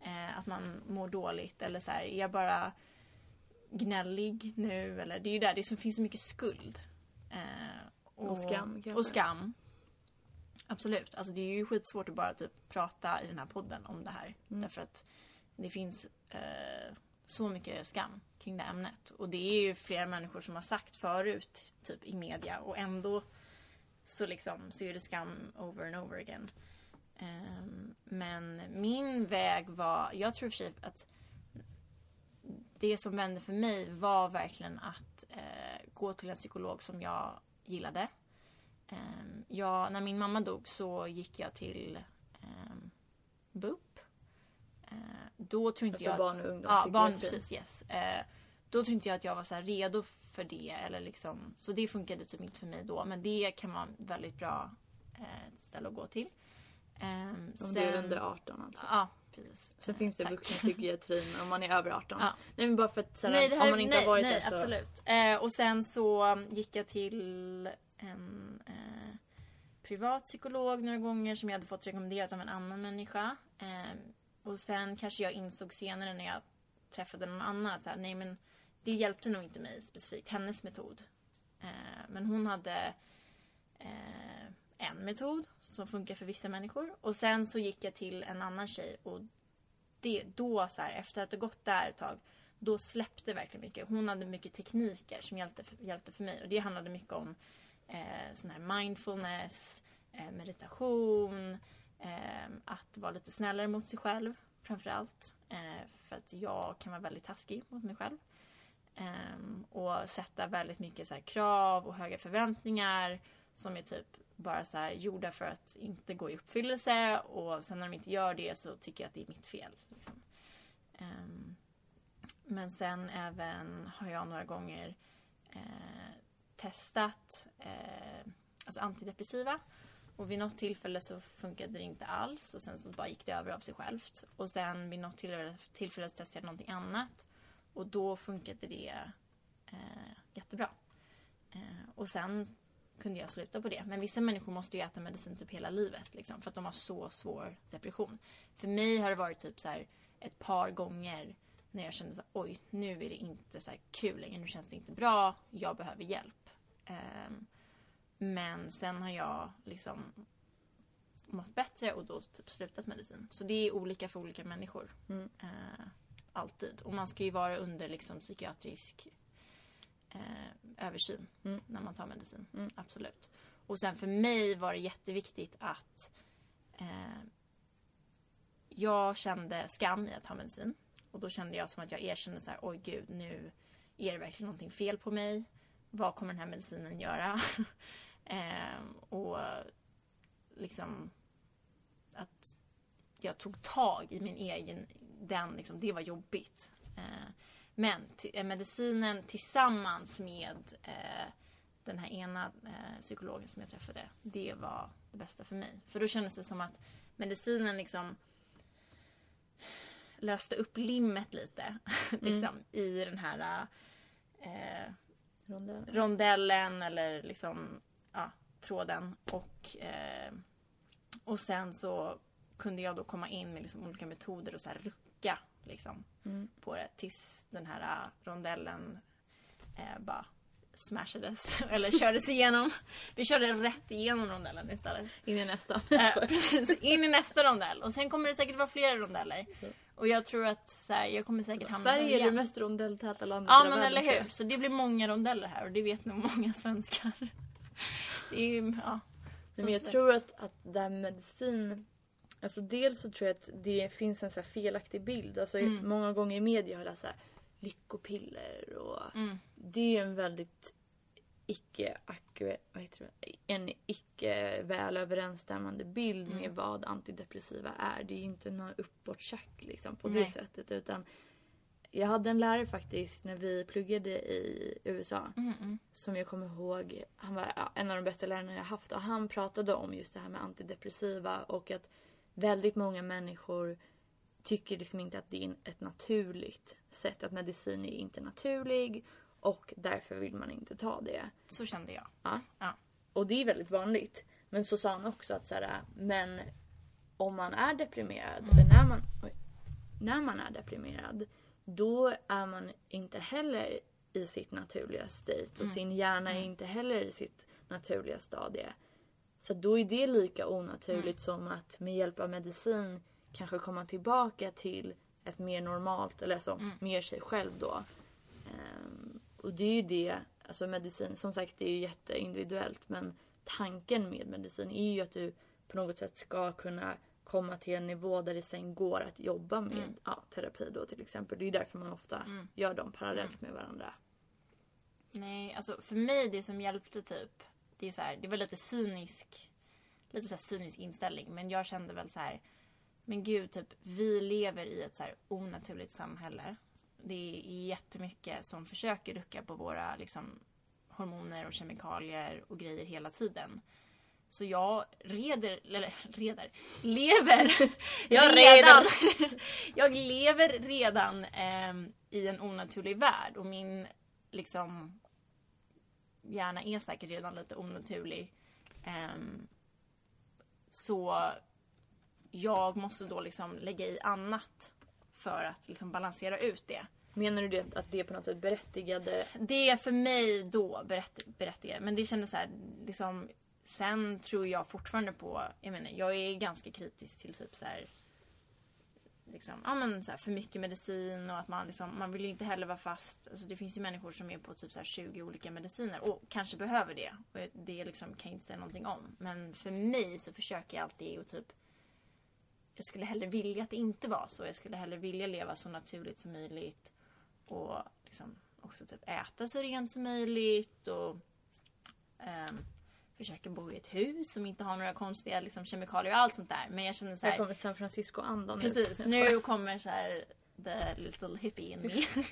eh, att man mår dåligt? Eller så här, är jag bara gnällig nu? Eller, det är ju där det som finns så mycket skuld. Eh, Och skam, kanske. Och skam. Absolut. Alltså, det är ju skitsvårt att bara typ, prata i den här podden om det här. Mm. Därför att det finns eh, så mycket skam kring det ämnet. Och det är ju flera människor som har sagt förut, typ i media, och ändå så liksom så är det skam over and over again. Ehm, men min väg var, jag tror för sig att det som vände för mig var verkligen att eh, gå till en psykolog som jag gillade. Ehm, jag, när min mamma dog så gick jag till um, BUP. Eh, då tror inte Alltså jag barn och Ja, ungdomspsykiatrin. barn, precis. Yes. Eh, då tror inte jag att jag var så redo för det. Eller liksom, så det funkade typ inte för mig då. Men det kan vara ett väldigt bra eh, ställe att gå till. Ehm, Om det är under 18 alltså. Ja, precis. Sen Eh, finns det vuxenpsykiatrin om man är över 18. Ja. Nej men bara för att såhär, Nej, här, om man inte nej, har varit nej, där så... absolut. Eh, och sen så gick jag till en eh, privat psykolog några gånger som jag hade fått rekommenderat av en annan människa. Eh, och sen kanske jag insåg senare när jag träffade någon annan att så här, nej men det hjälpte nog inte mig specifikt, hennes metod. Eh, men hon hade eh, en metod som funkar för vissa människor. Och sen så gick jag till en annan tjej och det, då så här, efter att ha gått där ett tag då släppte verkligen mycket. Hon hade mycket tekniker som hjälpte för, hjälpte för mig. Och det handlade mycket om eh, sån här mindfulness, eh, meditation, eh, att vara lite snällare mot sig själv framförallt. Eh, för att jag kan vara väldigt taskig mot mig själv. Um, och sätta väldigt mycket så här, krav och höga förväntningar som är typ bara så här gjorda för att inte gå i uppfyllelse och sen när de inte gör det så tycker jag att det är mitt fel. Liksom. Um, men sen även har jag några gånger eh, testat eh, alltså antidepressiva. Och vid något tillfälle så funkade det inte alls och sen så bara gick det över av sig självt. Och sen vid något tillfälle, tillfälle så testade jag någonting annat. Och då funkade det eh, jättebra. Eh, och sen kunde jag sluta på det. Men vissa människor måste ju äta medicin typ hela livet. Liksom, för att de har så svår depression. För mig har det varit typ så här ett par gånger när jag kände så här, oj, nu är det inte så kul längre. Nu känns det inte bra. Jag behöver hjälp. Ehm, men sen har jag liksom mått bättre och då typ slutat medicin. Så det är olika för olika människor. Mm. Eh, alltid. Och man ska ju vara under liksom psykiatrisk eh, översyn Mm. när man tar medicin. Mm. Absolut. Och sen för mig var det jätteviktigt att eh, jag kände skam i att ta medicin. Och då kände jag som att jag erkände så här, oj gud, nu är det verkligen någonting fel på mig. Vad kommer den här medicinen göra? eh, och liksom att jag tog tag i min egen, den liksom, det var jobbigt. Eh, men eh, medicinen tillsammans med eh, den här ena psykologen som jag träffade, det var det bästa för mig. För då kändes det som att medicinen liksom löste upp limmet lite. liksom, I den här eh, Rondell. rondellen eller liksom ja, tråden. Och, eh, och sen så kunde jag då komma in med liksom olika metoder och så här rucka liksom, Mm. på det tills den här eh, rondellen eh, bara smashades eller kördes igenom. Vi körde rätt igenom rondellen istället. In i nästa. Eh, precis, in i nästa rondell. Och sen kommer det säkert vara flera rondeller. Och jag tror att så här, jag kommer säkert hamna Sverige är det mest rondelltäta landet Ja men världen, eller hur. Så det blir många rondeller här och det vet nog många svenskar. Det är ju, ja. Men jag tror att, att det här med medicin Alltså dels så tror jag att det finns en så felaktig bild. Alltså Mm. många gånger i media har jag läst så här, lyckopiller och Mm. det är en väldigt icke vad heter det? En icke väl överensstämmande bild med Mm. vad antidepressiva är. Det är ju inte någon uppåttjack liksom på Nej. det sättet utan jag hade en lärare faktiskt när vi pluggade i USA Mm, mm. som jag kommer ihåg, han var en av de bästa lärarna jag haft och han pratade om just det här med antidepressiva och att väldigt många människor tycker liksom inte att det är ett naturligt sätt, att medicin är inte naturlig och därför vill man inte ta det. Så kände jag. Ja. Ja. Och det är väldigt vanligt. Men så sa han också att så här, men om man är deprimerad, eller när man, när man är deprimerad, då är man inte heller i sitt naturliga state och sin hjärna är inte heller i sitt naturliga stadie. Så då är det lika onaturligt som att med hjälp av medicin kanske komma tillbaka till ett mer normalt, eller alltså Mm. mer sig själv då. Ehm, och det är ju det, alltså medicin, som sagt det är ju jätteindividuellt men tanken med medicin är ju att du på något sätt ska kunna komma till en nivå där det sen går att jobba med Mm. ja, terapi då till exempel. Det är därför man ofta Mm. gör dem parallellt med varandra. Nej, alltså för mig det som hjälpte typ, det är så här, det var lite cynisk, lite så cynisk inställning, men jag kände väl så här, men gud, typ vi lever i ett så här onaturligt samhälle. Det är jättemycket som försöker rucka på våra liksom hormoner och kemikalier och grejer hela tiden. Så jag reder, eller reder, lever Jag redan. jag lever redan ehm, i en onaturlig värld och min liksom hjärna är säkert redan lite onaturlig. Ehm, så jag måste då liksom lägga i annat för att liksom balansera ut det. Menar du det att det är på något sätt berättigade? Det är för mig då berätt, berättigat. Men det kändes så här, liksom, sen tror jag fortfarande på, jag menar, jag är ganska kritisk till typ så här, liksom, ja men så här, för mycket medicin och att man liksom, man vill ju inte heller vara fast, alltså det finns ju människor som är på typ så här 20 olika mediciner och kanske behöver det. Och det liksom kan jag inte säga någonting om. Men för mig så försöker jag alltid och typ jag skulle hellre vilja att det inte var så. Jag skulle hellre vilja leva så naturligt som möjligt. Och liksom också typ äta så rent som möjligt. Och ehm, försöka bo i ett hus som inte har några konstiga liksom, kemikalier och allt sånt där. Men jag känner så Här här, kommer San Francisco-andan Precis, nu kommer så här the little hippie in me.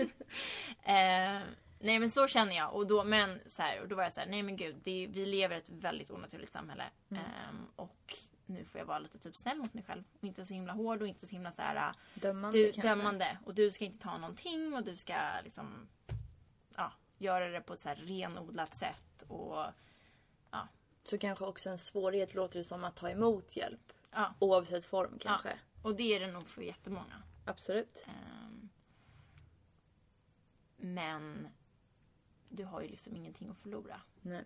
eh, nej men så känner jag. Och då, men, så här, och då var jag så här, nej men gud, det, vi lever i ett väldigt onaturligt samhälle. Ehm, och nu får jag vara lite typ snäll mot mig själv. Och inte så himla hård och inte så himla så här Dömande du, dömande. Och du ska inte ta någonting och du ska liksom ja, göra det på ett så här renodlat sätt. Och Så kanske också en svårighet låter det som att ta emot hjälp. ja, Oavsett form kanske. och det är det nog för jättemånga. Absolut. Ehm, men du har ju liksom ingenting att förlora, Nej.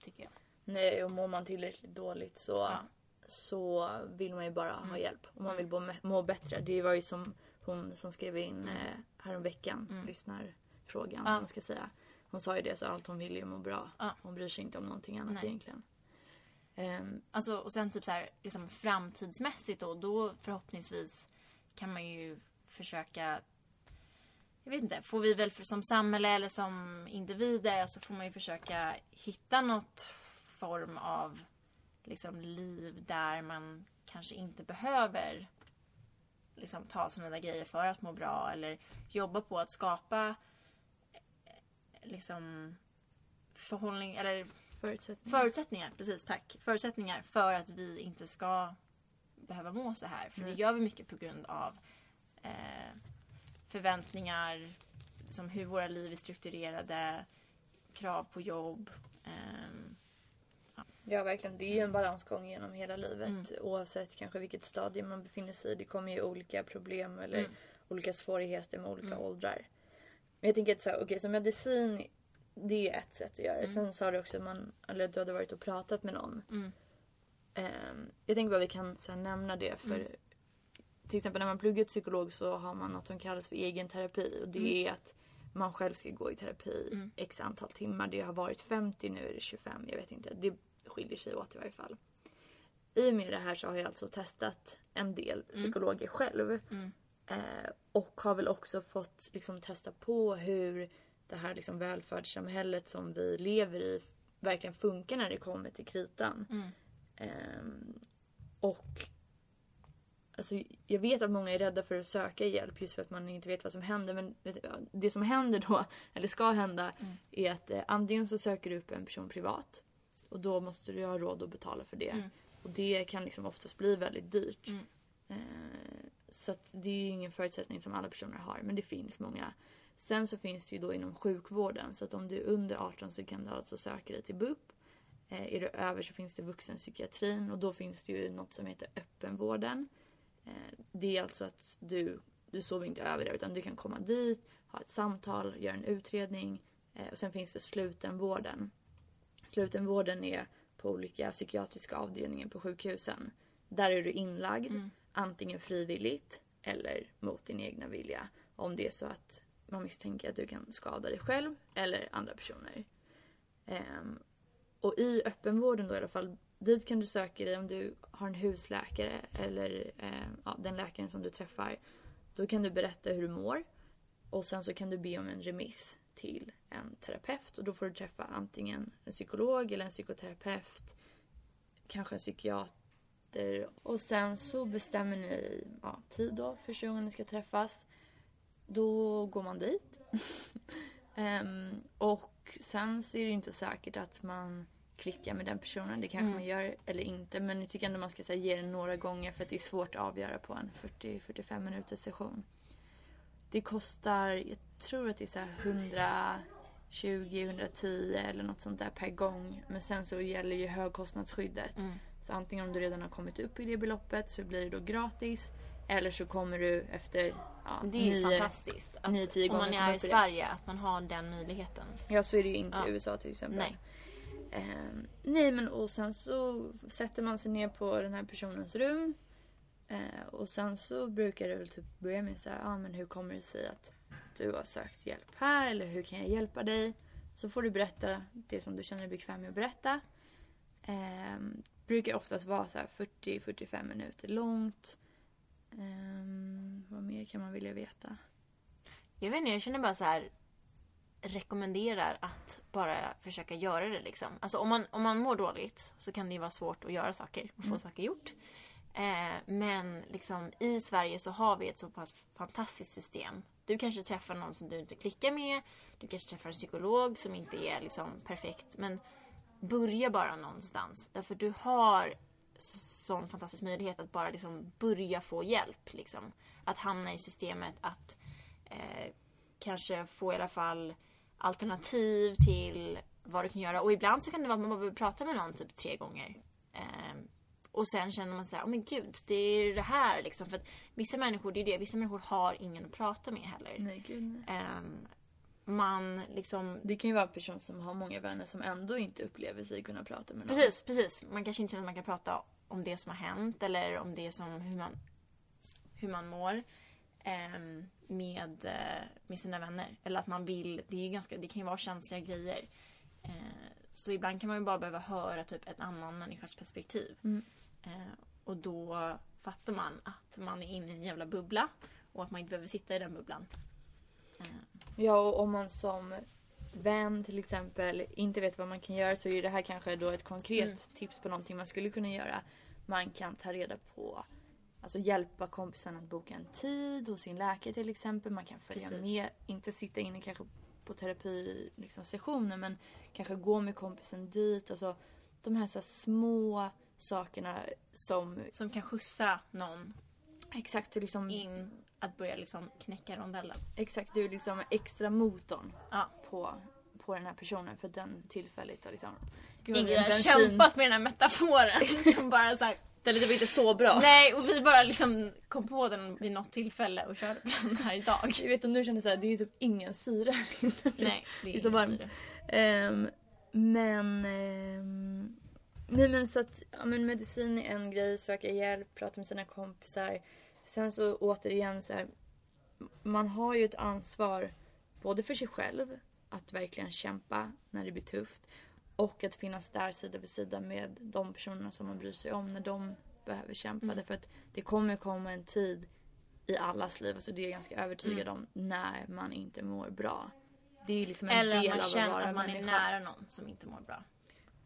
tycker jag. Nej, och mår man tillräckligt dåligt så, Ja. så vill man ju bara ha Mm. hjälp. Och man Mm. vill må, må bättre. Det var ju som hon som skrev in Mm. eh, häromveckan, Mm. lyssnarfrågan. Ja. Ja. Man ska säga. Hon sa ju det, så allt hon vill är att må bra. Ja. Hon bryr sig inte om någonting annat Nej. egentligen. Ehm, Alltså, och sen typ så här, liksom framtidsmässigt då, då förhoppningsvis kan man ju försöka jag vet inte, får vi väl för, som samhälle eller som individer så får man ju försöka hitta något form av liksom liv där man kanske inte behöver liksom ta sådana där grejer för att må bra eller jobba på att skapa liksom förhållning eller förutsättningar. Förutsättningar, precis tack. Förutsättningar för att vi inte ska behöva må så här. För Mm. det gör vi mycket på grund av eh, förväntningar, som hur våra liv är strukturerade, krav på jobb. ehm, Ja verkligen, det är ju en balansgång genom hela livet. Mm. Oavsett kanske vilket stadie man befinner sig i. Det kommer ju olika problem eller Mm. olika svårigheter med olika Mm. åldrar. Jag tänker att så, här, okej, så medicin det är ett sätt att göra det. Mm. Sen sa du också att man, eller du hade varit och pratat med någon. Mm. Ehm, jag tänker bara vi kan så här, nämna det för Mm. till exempel när man pluggar till psykolog så har man något som kallas för egen terapi och det Mm. är att man själv ska gå i terapi Mm. x antal timmar. Det har varit 50, nu är det 25, jag vet inte. Det skiljer sig åt i varje fall. I och med det här så har jag alltså testat en del psykologer själv. Eh, och har väl också fått liksom, testa på hur det här liksom, välfärdssamhället som vi lever i verkligen funkar när det kommer till kritan. Mm. Ehm, och alltså, jag vet att många är rädda för att söka hjälp just för att man inte vet vad som händer. Men det- det som händer då, eller ska hända, Mm. är att eh, antingen så söker du upp en person privat och då måste du ha råd att betala för det. Mm. Och det kan liksom oftast bli väldigt dyrt. Mm. Så att det är ju ingen förutsättning som alla personer har, men det finns många. Sen så finns det ju då inom sjukvården, så att om du är under 18 så kan du alltså söka dig till BUP. Eh, är du över så finns det vuxenpsykiatrin och då finns det ju något som heter öppenvården. Eh, det är alltså att du, du sover inte över där utan du kan komma dit, ha ett samtal, göra en utredning. Eh, och sen finns det slutenvården. Slutenvården är på olika psykiatriska avdelningar på sjukhusen. Där är du inlagd, Mm. antingen frivilligt eller mot din egna vilja. Om det är så att man misstänker att du kan skada dig själv eller andra personer. Ehm, och i öppenvården då i alla fall, dit kan du söka dig om du har en husläkare eller eh, ja, den läkaren som du träffar. Då kan du berätta hur du mår och sen så kan du be om en remiss till en terapeut och då får du träffa antingen en psykolog eller en psykoterapeut, kanske en psykiater och sen så bestämmer ni ja, tid då första gången ni ska träffas. Då går man dit. Ehm, och sen så är det inte säkert att man klickar med den personen. Det kanske Mm. man gör eller inte. Men jag tycker ändå man ska här, ge det några gånger för att det är svårt att avgöra på en 40-45 minuters session. Det kostar, jag tror att det är så här 120-110 eller något sånt där per gång. Men sen så gäller ju högkostnadsskyddet. Mm. Så antingen om du redan har kommit upp i det beloppet så blir det då gratis. Eller så kommer du efter ja, Det är ju nio- fantastiskt. Att nio, tio om man är i i det. Sverige, att man har den möjligheten. Ja så är det ju inte Ja. i USA till exempel. Nej. Ehm, nej men och sen så sätter man sig ner på den här personens rum. Eh, och sen så brukar det väl typ börja med så här, ah, men hur kommer det sig att du har sökt hjälp här? Eller hur kan jag hjälpa dig? Så får du berätta det som du känner dig bekväm med att berätta. Ehm, brukar oftast vara så här 40-45 minuter långt. Ehm, vad mer kan man vilja veta? Jag vet inte, jag känner bara så här rekommenderar att bara försöka göra det liksom. Alltså om man, om man mår dåligt så kan det ju vara svårt att göra saker och få Mm. saker gjort. Eh, men liksom i Sverige så har vi ett så pass fantastiskt system. Du kanske träffar någon som du inte klickar med. Du kanske träffar en psykolog som inte är liksom perfekt. Men börja bara någonstans. Därför du har sån fantastisk möjlighet att bara liksom börja få hjälp. Liksom. Att hamna i systemet, att eh, kanske få i alla fall alternativ till vad du kan göra. Och ibland så kan det vara att man bara behöver prata med någon typ tre gånger. Ehm, och sen känner man så här, oh men gud, det är det här liksom. För att vissa människor, det är det, vissa människor har ingen att prata med heller. Nej gud nej. Ehm, man liksom Det kan ju vara en person som har många vänner som ändå inte upplever sig kunna prata med någon. Precis, precis. Man kanske inte känner att man kan prata om det som har hänt eller om det som hur man, hur man mår ehm, med, eh, med sina vänner. Eller att man vill, det, är ganska, det kan ju vara känsliga grejer. Eh, så ibland kan man ju bara behöva höra typ en annan människas perspektiv. Mm. Eh, och då fattar man att man är inne i en jävla bubbla och att man inte behöver sitta i den bubblan. Ja, och om man som vän till exempel inte vet vad man kan göra så är det här kanske då ett konkret Mm. tips på någonting man skulle kunna göra. Man kan ta reda på, alltså hjälpa kompisen att boka en tid hos sin läkare till exempel. Man kan följa Precis. med, inte sitta inne kanske på terapi liksom, sessioner men kanske gå med kompisen dit. Alltså de här, så här små sakerna som Som kan skjutsa någon exakt du liksom in att börja liksom knäcka rondellen. Exakt, du är liksom extra motorn Ja. på, på den här personen för den tillfället har liksom... Gud, Ingen vi har bensin. kämpat med den här metaforen. som bara så här, Den är typ inte så bra. nej, och vi bara liksom kom på den vid något tillfälle och körde på den här idag. Jag vet om du känner såhär, det är typ ingen syre. Nej, det är, Det är ingen så varmt. syre. Ehm, men... ehm, nej men så att ja, men medicin är en grej, söka hjälp, prata med sina kompisar. Sen så återigen så här, man har ju ett ansvar både för sig själv att verkligen kämpa när det blir tufft och att finnas där sida vid sida med de personerna som man bryr sig om när de behöver kämpa. Mm. Därför att det kommer komma en tid i allas liv, alltså det är jag ganska övertygad om, när man inte mår bra. Det är liksom en Eller del man av att vara att man är människa. nära någon som inte mår bra.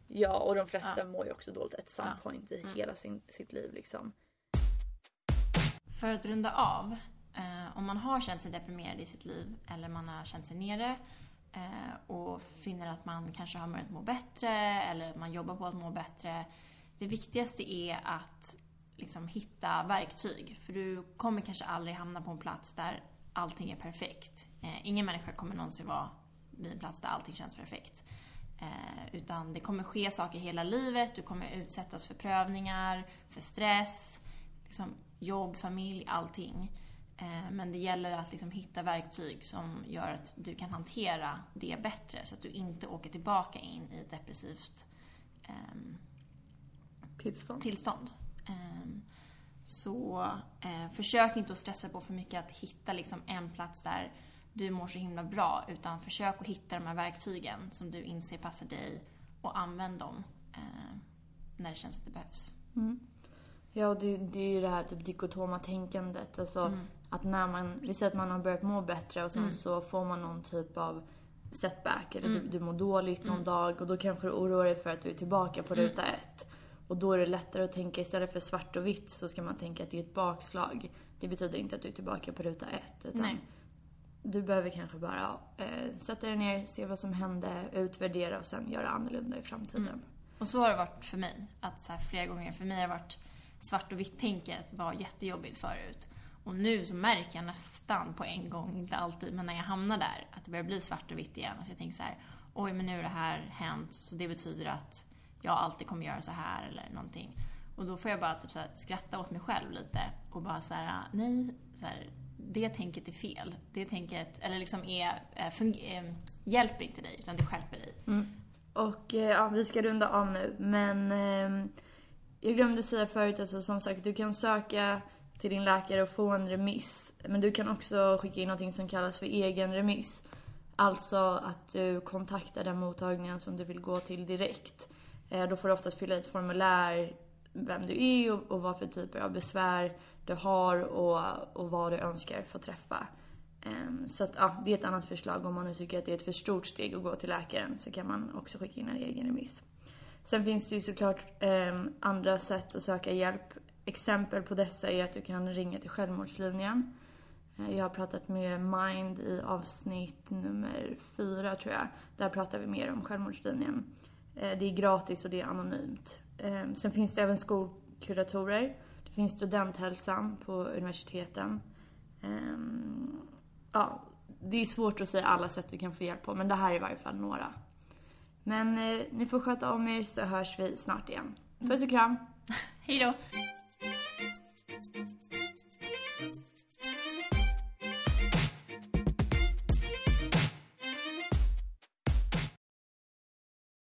Ja, och de flesta Ja. mår ju också dåligt at some Ja. point i Mm. hela sin, sitt liv liksom. För att runda av, eh, om man har känt sig deprimerad i sitt liv eller man har känt sig nere eh, och finner att man kanske har börjat må bättre eller att man jobbar på att må bättre. Det viktigaste är att liksom hitta verktyg. För du kommer kanske aldrig hamna på en plats där allting är perfekt. Eh, ingen människa kommer någonsin vara vid en plats där allting känns perfekt. Eh, utan det kommer ske saker hela livet, du kommer utsättas för prövningar, för stress, liksom jobb, familj, allting. Eh, men det gäller att liksom hitta verktyg som gör att du kan hantera det bättre så att du inte åker tillbaka in i ett depressivt ehm, Tillstånd. tillstånd. Ehm, Så eh, försök inte att stressa på för mycket att hitta liksom en plats där du mår så himla bra. Utan försök att hitta de här verktygen som du inser passar dig och använd dem eh, när det känns att det behövs. Ja, det, det är ju det här typ dikotoma tänkandet. Alltså att när man, vi säger att man har börjat må bättre och sen så får man någon typ av setback eller du, du mår dåligt någon dag och då kanske du oroar dig för att du är tillbaka på ruta ett. Och då är det lättare att tänka istället för svart och vitt så ska man tänka att det är ett bakslag. Det betyder inte att du är tillbaka på ruta ett. Utan Nej. Du behöver kanske bara eh, sätta dig ner, se vad som hände, utvärdera och sen göra annorlunda i framtiden. Och så har det varit för mig. Att så här, flera gånger för mig har det varit svart och vitt-tänket var jättejobbigt förut. Och nu så märker jag nästan på en gång, inte alltid, men när jag hamnar där, att det börjar bli svart och vitt igen. Att jag tänker så här, oj men nu har det här hänt, så det betyder att jag alltid kommer göra så här eller någonting. Och då får jag bara typ så här, skratta åt mig själv lite och bara så här, nej, så här, det tänket är fel. Det tänket, eller liksom är, eh, fung- eh, hjälper inte dig, utan det hjälper dig. Och eh, ja, vi ska runda av nu. Men eh, jag glömde säga förut, alltså, som sagt, du kan söka till din läkare och få en remiss. Men du kan också skicka in något som kallas för egen remiss. Alltså att du kontaktar den mottagningen som du vill gå till direkt. Eh, då får du oftast fylla i ett formulär vem du är och, och vad för typer av besvär du har och, och vad du önskar få träffa. Ehm, så att, ja, det är ett annat förslag. Om man nu tycker att det är ett för stort steg att gå till läkaren så kan man också skicka in en egen remiss. Sen finns det ju såklart eh, andra sätt att söka hjälp. Exempel på dessa är att du kan ringa till Självmordslinjen. Eh, jag har pratat med Mind i avsnitt nummer fyra tror jag. Där pratar vi mer om Självmordslinjen. Eh, det är gratis och det är anonymt. Ehm, sen finns det även skolkuratorer. Det finns studenthälsan på universiteten. Ehm, ja, det är svårt att säga alla sätt du kan få hjälp på, men det här är i varje fall några. Men eh, ni får sköta om er så hörs vi snart igen. Mm. Puss och kram! Hej då!